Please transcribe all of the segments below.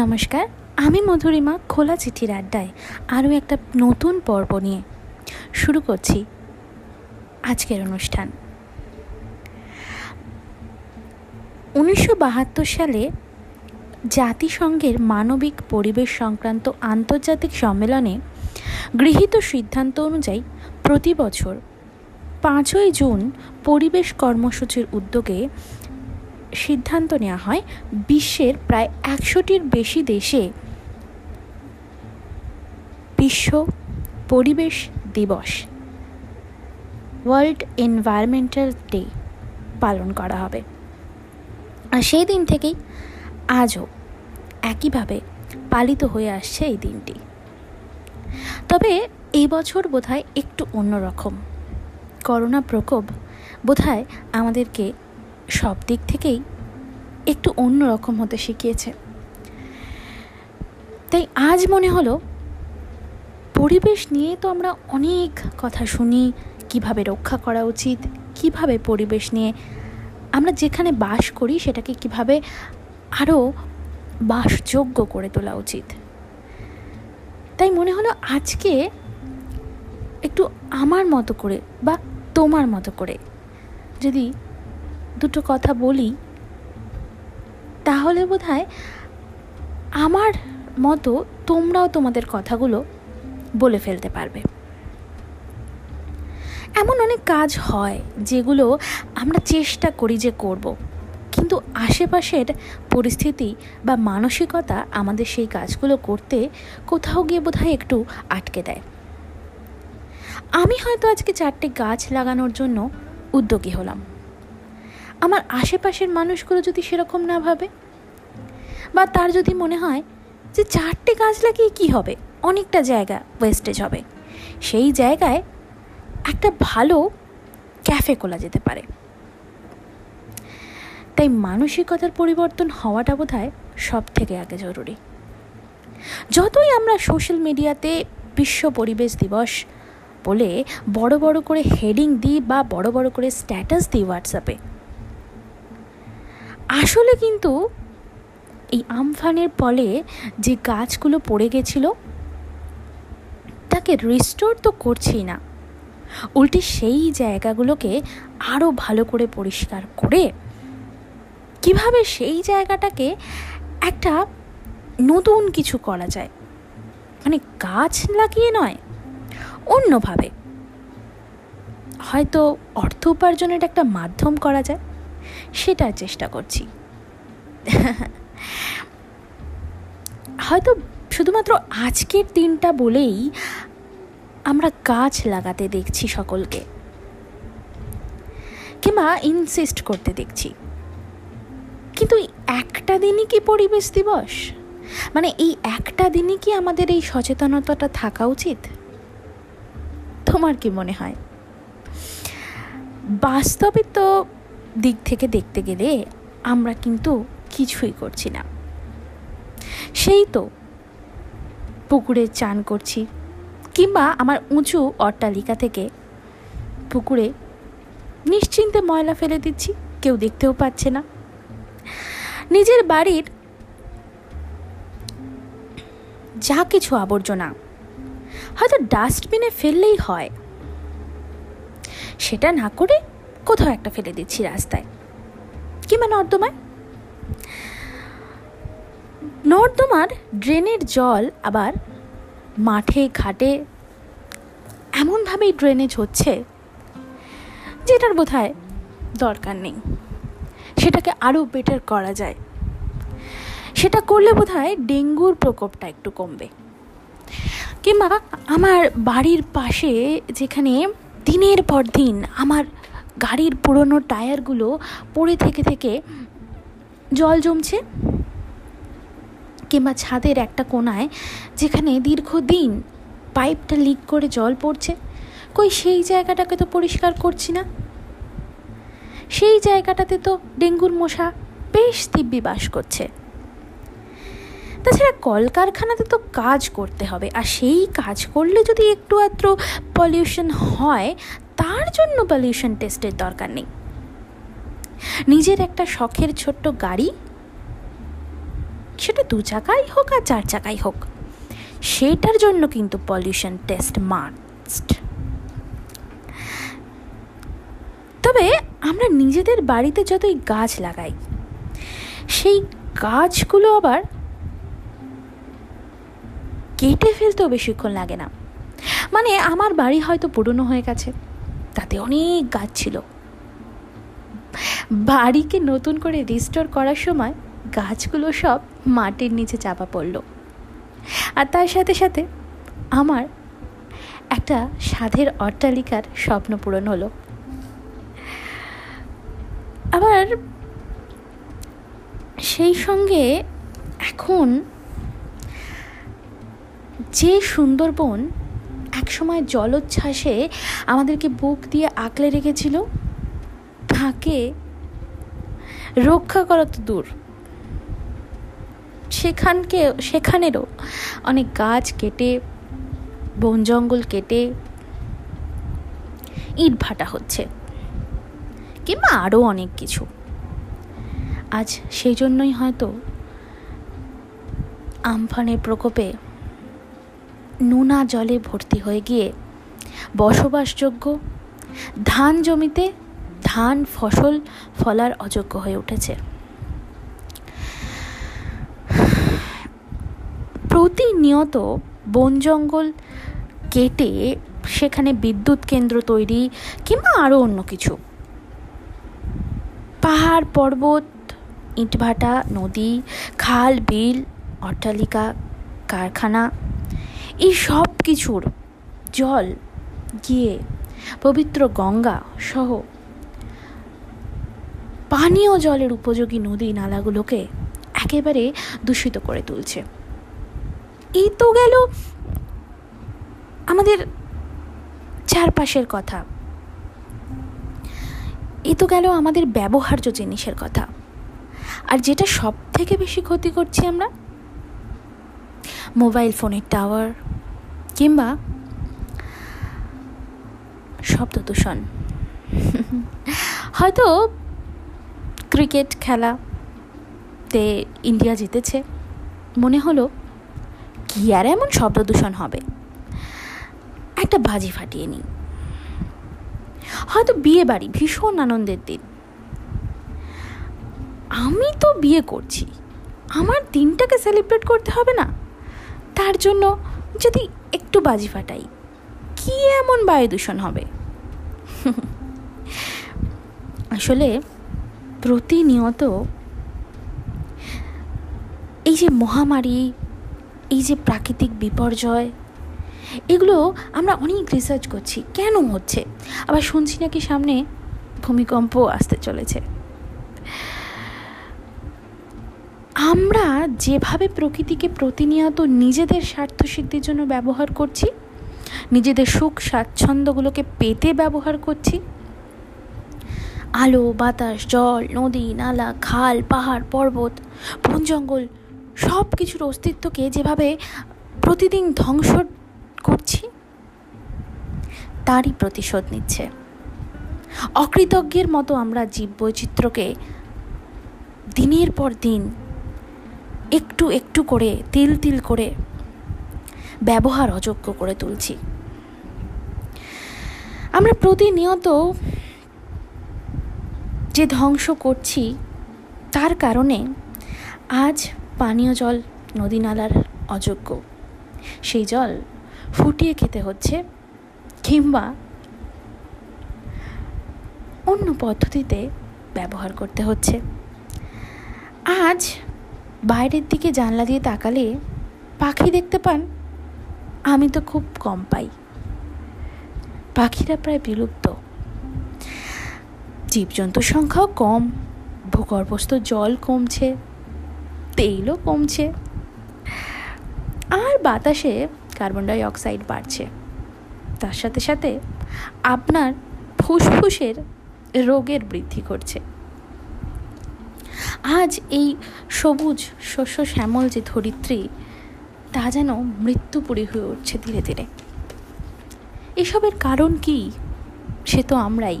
নমস্কার, আমি মধুরিমা খোলা চিঠির আড্ডায় আরও একটা নতুন পর্ব নিয়ে শুরু করছি আজকের অনুষ্ঠান। উনিশশো বাহাত্তর সালে জাতিসংঘের মানবিক পরিবেশ সংক্রান্ত আন্তর্জাতিক সম্মেলনে গৃহীত সিদ্ধান্ত অনুযায়ী প্রতি বছর পাঁচই জুন পরিবেশ কর্মসূচির উদ্যোগে সিদ্ধান্ত নেওয়া হয়, বিশ্বের প্রায় একশোটির বেশি দেশে বিশ্ব পরিবেশ দিবস ওয়ার্ল্ড এনভায়রনমেন্টাল ডে পালন করা হবে। আর সেই দিন থেকেই আজও একইভাবে পালিত হয়ে আসছে এই দিনটি। তবে এই বছর বোধহয় একটু অন্যরকম। করোনা প্রকোপ বোধহয় আমাদেরকে সব দিক থেকেই একটু অন্য রকম হতে শিখিয়েছে। তাই আজ মনে হলো, পরিবেশ নিয়ে তো আমরা অনেক কথা শুনি, কীভাবে রক্ষা করা উচিত, কীভাবে পরিবেশ নিয়ে আমরা যেখানে বাস করি সেটাকে কীভাবে আরও বাসযোগ্য করে তোলা উচিত। তাই মনে হলো আজকে একটু আমার মতো করে বা তোমার মতো করে যদি দুটো কথা বলি, তাহলে বোধ আমার মতো তোমরাও তোমাদের কথাগুলো বলে ফেলতে পারবে। এমন অনেক কাজ হয় যেগুলো আমরা চেষ্টা করি যে করব, কিন্তু আশেপাশের পরিস্থিতি বা মানসিকতা আমাদের সেই কাজগুলো করতে কোথাও গিয়ে বোধহয় একটু আটকে দেয়। আমি হয়তো আজকে চারটে গাছ লাগানোর জন্য উদ্যোগী হলাম। আমার আশেপাশের মানুষগুলো যদি সেরকম না ভাবে? বা তার যদি মনে হয় যে চারটে গাছ লাগিয়ে কী হবে? অনেকটা জায়গা ওয়েস্টেজ হবে। সেই জায়গায় একটা ভালো ক্যাফে খোলা যেতে পারে। তাই মানসিকতার পরিবর্তন হওয়াটা বোধ হয় সব থেকে আগে জরুরি। যতই আমরা সোশ্যাল মিডিয়াতে বিশ্ব পরিবেশ দিবস বলে বড় বড় করে হেডিং দিই বা বড় বড় করে স্ট্যাটাস দিই হোয়াটসঅ্যাপে আসলে কিন্তু এই আমফানের ফলে যে গাছগুলো পড়ে গেছিল, তাকে রিস্টোর তো করছি না। উল্টে সেই জায়গাগুলোকে আরও ভালো করে পরিষ্কার করে কীভাবে সেই জায়গাটাকে একটা নতুন কিছু করা যায়? মানে গাছ লাগিয়ে নয়, অন্যভাবে। হয়তো অর্থ উপার্জনের একটা মাধ্যম করা যায়। সেটার চেষ্টা করছি। হয়তো শুধুমাত্র আজকের দিনটা বলেই আমরা গাছ লাগাতে দেখছি সকলকে। কিংবা ইনসিস্ট করতে দেখছি। কিন্তু একটা দিনই কি পরিবেশ দিবস? মানে এই একটা দিনই কি আমাদের এই সচেতনতাটা থাকা উচিত? তোমার কি মনে হয়? বাস্তবে তো দিক থেকে দেখতে গেলে আমরা কিন্তু কিছুই করছি না। সেই তো পুকুরে চান করছি কিংবা আমার উঁচু অট্টালিকা থেকে পুকুরে নিশ্চিন্তে ময়লা ফেলে দিচ্ছি, কেউ দেখতেও পাচ্ছে না। নিজের বাড়ির যা কিছু আবর্জনা হয়তো ডাস্টবিনে ফেললেই হয়। সেটা না করে কোথাও একটা ফেলে দিচ্ছি রাস্তায়। কিংবা নর্দমায় নর্দমার? ড্রেনের জল আবার মাঠে, ঘাটে এমনভাবেই ড্রেনেজ হচ্ছে যেটার বোধ দরকার নেই। সেটাকে আরও বেটার করা যায়। সেটা করলে বোধ ডেঙ্গুর প্রকোপটা একটু কমবে। কিংবা আমার বাড়ির পাশে যেখানে দিনের পর দিন আমার গাড়ির পুরনো টায়ারগুলো পড়ে থেকে থেকে জল জমছে কিংবা ছাদের একটা কোনায় যেখানে দীর্ঘদিন পাইপটা লিক করে জল পড়ছে। কই সেই জায়গাটাকে তো পরিষ্কার করছি না। সেই জায়গাটাতে তো ডেঙ্গুর মশা বেশ দিব্যি বাস করছে। তাছাড়া কলকারখানাতে তো কাজ করতে হবে, আর সেই কাজ করলে যদি একটু আধটু পলিউশন হয়, তার জন্য পলিউশন টেস্টের দরকার নেই। নিজের একটা শখের ছোট্ট গাড়ি, সেটা দু চাকাই হোক আর চার চাকাই হোক, সেটার জন্য কিন্তু পলিউশন টেস্ট মাস্ট তবে আমরা নিজেদের বাড়িতে যতই গাছ লাগাই, সেই গাছগুলো আবার কেটে ফেলতেও বেশিক্ষণ লাগে না। মানে আমার বাড়ি হয়তো পুরনো হয়ে গেছে। তাতে অনেক গাছ ছিল। বাড়িকে নতুন করে রিস্টোর করার সময় গাছগুলো সব মাটির নিচে চাপা পড়ল। আর তার সাথে সাথে আমার একটা সাধের অট্টালিকার স্বপ্ন পূরণ হলো। আবার সেই সঙ্গে এখন যে সুন্দরবন একসময় জলোচ্ছ্বাসে আমাদেরকে বুক দিয়ে আঁকলে রেখেছিল, তাকে রক্ষা করা তো দূর। সেখানকে, সেখানেরও অনেক গাছ কেটে, বন জঙ্গল কেটে ইট ভাটা হচ্ছে, কিংবা আরও অনেক কিছু। আজ সেই জন্যই হয়তো আমফানের প্রকোপে নোনা জলে ভর্তি হয়ে গিয়ে বসবাসযোগ্য ধান জমিতে ধান ফসল ফলার অযোগ্য হয়ে উঠেছে। প্রতিনিয়ত বন জঙ্গল কেটে সেখানে বিদ্যুৎ কেন্দ্র তৈরি কিংবা আরও অন্য কিছু। পাহাড়, পর্বত, ইটভাটা, নদী, খাল, বিল, অট্টালিকা, কারখানা এই সব কিছুর জল, গিয়ে পবিত্র গঙ্গা সহ পানীয় জলের উপযোগী নদী নালাগুলোকে একেবারে দূষিত করে তুলছে। এই তো গেল আমাদের চারপাশের কথা। এ তো গেল আমাদের ব্যবহার্য জিনিসের কথা। আর যেটা সব থেকে বেশি ক্ষতি করছি আমরা, মোবাইল ফোনের টাওয়ার কিংবা শব্দ দূষণ। হয়তো ক্রিকেট খেলাতে ইন্ডিয়া জিতেছে। মনে হলো কি আর এমন শব্দ দূষণ হবে? একটা বাজি ফাটিয়ে নিই। হয়তো বিয়ে বাড়ি ভীষণ আনন্দের দিন। আমি তো বিয়ে করছি। আমার দিনটাকে সেলিব্রেট করতে হবে না। তার জন্য যদি একটু বাজি ফাটাই। কি এমন বায়ু দূষণ হবে? আসলে প্রতিনিয়ত এই যে মহামারী, এই যে প্রাকৃতিক বিপর্যয়, এগুলো আমরা অনেক রিসার্চ করছি। কেন হচ্ছে? আবার শুনছি নাকি সামনে ভূমিকম্প আসতে চলেছে। আমরা যেভাবে প্রকৃতিকে প্রতিনিয়ত নিজেদের স্বার্থসিদ্ধির জন্য ব্যবহার করছি, নিজেদের সুখ স্বাচ্ছন্দ্যগুলোকে পেতে ব্যবহার করছি, আলো, বাতাস, জল, নদী, নালা, খাল, পাহাড়, পর্বত, বন, জঙ্গল সব কিছুর অস্তিত্বকে যেভাবে প্রতিদিন ধ্বংস করছি, তারই প্রতিশোধ নিচ্ছে। অকৃতজ্ঞের মতো আমরা জীব বৈচিত্র্যকে দিনের পর দিন একটু একটু করে, তিল তিল করে ব্যবহার অযোগ্য করে তুলছি। আমরা প্রতিনিয়ত যে ধ্বংস করছি, তার কারণে আজ পানীয় জল নদী নালার অযোগ্য। সেই জল ফুটিয়ে খেতে হচ্ছে কিংবা অন্য পদ্ধতিতে ব্যবহার করতে হচ্ছে। আজ বাইরের দিকে জানলা দিয়ে তাকালে পাখি দেখতে পান, আমি তো খুব কম পাই। পাখিরা প্রায় বিলুপ্ত। জীবজন্তুর সংখ্যাও কম, ভূগর্ভস্থ জল কমছে, তেলও কমছে। আর বাতাসে কার্বন ডাই অক্সাইড বাড়ছে। তার সাথে সাথে আপনার ফুসফুসের রোগের বৃদ্ধি ঘটছে। আজ এই সবুজ, শস্য শ্যামল যে ধরিত্রী, তা যেন মৃত্যুপুরী হয়ে উঠছে ধীরে ধীরে। এসবের কারণ কি? সে তো আমরাই।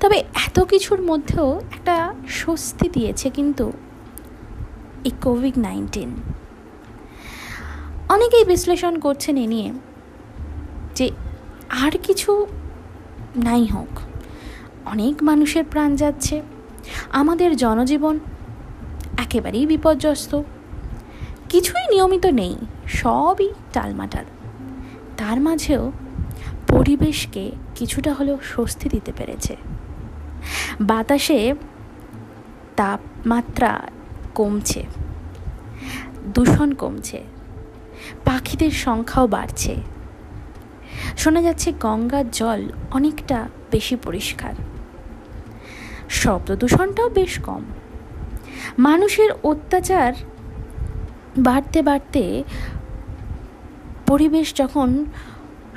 তবে এত কিছুর মধ্যেও একটা স্বস্তি দিয়েছে কিন্তু এই কোভিড নাইন্টিন। অনেকেই বিশ্লেষণ করছেন এ নিয়ে যে আর কিছু নাই হোক। অনেক মানুষের প্রাণ যাচ্ছে। আমাদের জনজীবন একেবারেই বিপর্যস্ত। কিছুই নিয়মিত নেই, সবই টালমাটাল। তার মাঝেও পরিবেশকে কিছুটা হলেও স্বস্তি দিতে পেরেছে। বাতাসে তাপমাত্রা কমছে, দূষণ কমছে, পাখিদের সংখ্যাও বাড়ছে। শোনা যাচ্ছে গঙ্গার জল অনেকটা বেশি পরিষ্কার। শব্দ দূষণটাও বেশ কম। মানুষের অত্যাচার বাড়তে বাড়তে পরিবেশ যখন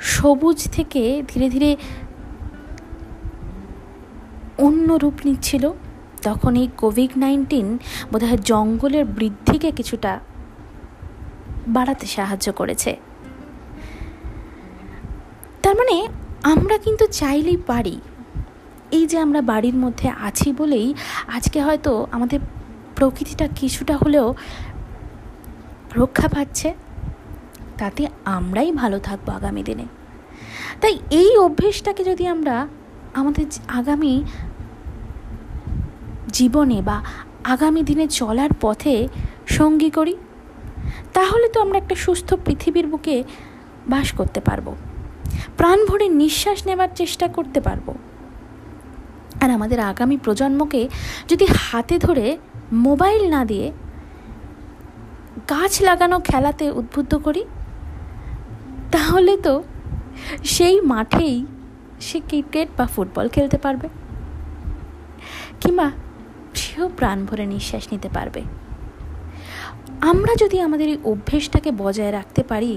সবুজ থেকে ধীরে ধীরে অন্য রূপ নিচ্ছিল, তখন এই কোভিড নাইন্টিন বোধহয় জঙ্গলের বৃদ্ধিকে কিছুটা বাড়াতে সাহায্য করেছে। তার মানে আমরা কিন্তু চাইলেই পারি এই যে আমরা বাড়ির মধ্যে আছি বলেই আজকে হয়তো আমাদের প্রকৃতিটা কিছুটা হলেও রক্ষা পাচ্ছে, তাতে আমরাই ভালো থাকব আগামী দিনে। তাই এই অভ্যেসটাকে যদি আমরা আমাদের আগামী জীবনে বা আগামী দিনে চলার পথে সঙ্গী করি, তাহলে তো আমরা একটা সুস্থ পৃথিবীর বুকে বাস করতে পারব। প্রাণ ভরে নিঃশ্বাস নেবার চেষ্টা করতে পারব। আর আমাদের আগামী প্রজন্মকে যদি হাতে ধরে মোবাইল না দিয়ে গাছ লাগানো খেলাতে উদ্বুদ্ধ করি, তাহলে তো সেই মাঠেই সে ক্রিকেট বা ফুটবল খেলতে পারবে কিংবা সেও প্রাণ ভরে নিঃশ্বাস নিতে পারবে। আমরা যদি আমাদের এই অভ্যেসটাকে বজায় রাখতে পারি,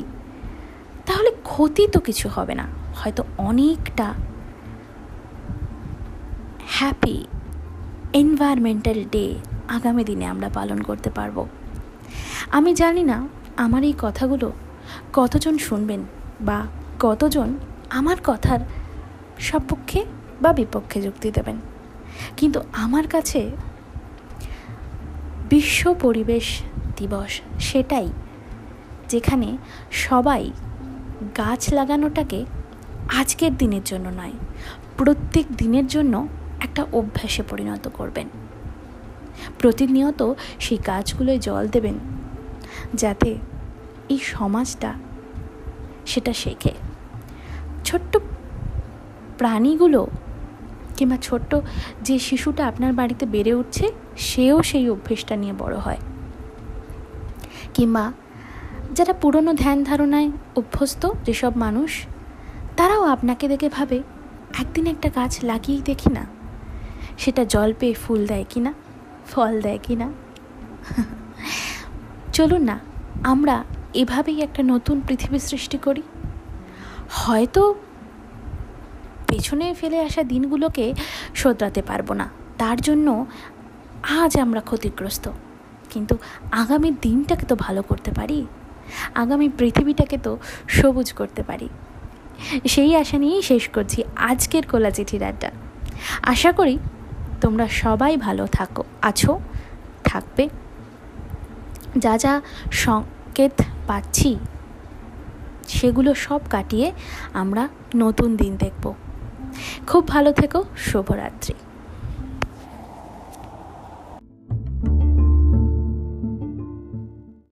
তাহলে ক্ষতি তো কিছু হবে না। হয়তো অনেকটা হ্যাপি এনভায়রনমেন্টাল ডে আগামী দিনে আমরা পালন করতে পারব। আমি জানি না আমার এই কথাগুলো কতজন শুনবেন বা কতজন আমার কথার সপক্ষে বা বিপক্ষে যুক্তি দেবেন। কিন্তু আমার কাছে বিশ্ব পরিবেশ দিবস সেটাই যেখানে সবাই গাছ লাগানোটাকে আজকের দিনের জন্য নয়, প্রত্যেক দিনের জন্য একটা অভ্যাসে পরিণত করবেন। প্রতিনিয়ত সেই গাছগুলোয় জল দেবেন, যাতে এই সমাজটা সেটা শেখে। ছোট্ট প্রাণীগুলো কিংবা ছোট্ট যে শিশুটা আপনার বাড়িতে বেড়ে উঠছে, সেও সেই অভ্যেসটা নিয়ে বড় হয়। কিংবা যারা পুরনো ধ্যান ধারণায় অভ্যস্ত যেসব মানুষ, তারাও আপনাকে দেখে ভাবে, একদিন একটা গাছ লাগিয়েই দেখি না। সেটা জল পেয়ে ফুল দেয় কি না ফল দেয় কি না চলুন না, আমরা এভাবেই একটা নতুন পৃথিবী সৃষ্টি করি। হয়তো পেছনে ফেলে আসা দিনগুলোকে শোধরাতে পারব না, তার জন্য আজ আমরা ক্ষতিগ্রস্ত। কিন্তু আগামী দিনটাকে তো ভালো করতে পারি, আগামী পৃথিবীটাকে তো সবুজ করতে পারি। সেই আশা নিয়েই শেষ করছি আজকের কোলা চিঠির আড্ডা। আশা করি তোমরা সবাই ভালো থাকো। আছো? থাকবে। যা যা সংকেত পাচ্ছি, সেগুলো সব কাটিয়ে আমরা নতুন দিন দেখব। খুব ভালো থেকো। শুভরাত্রি।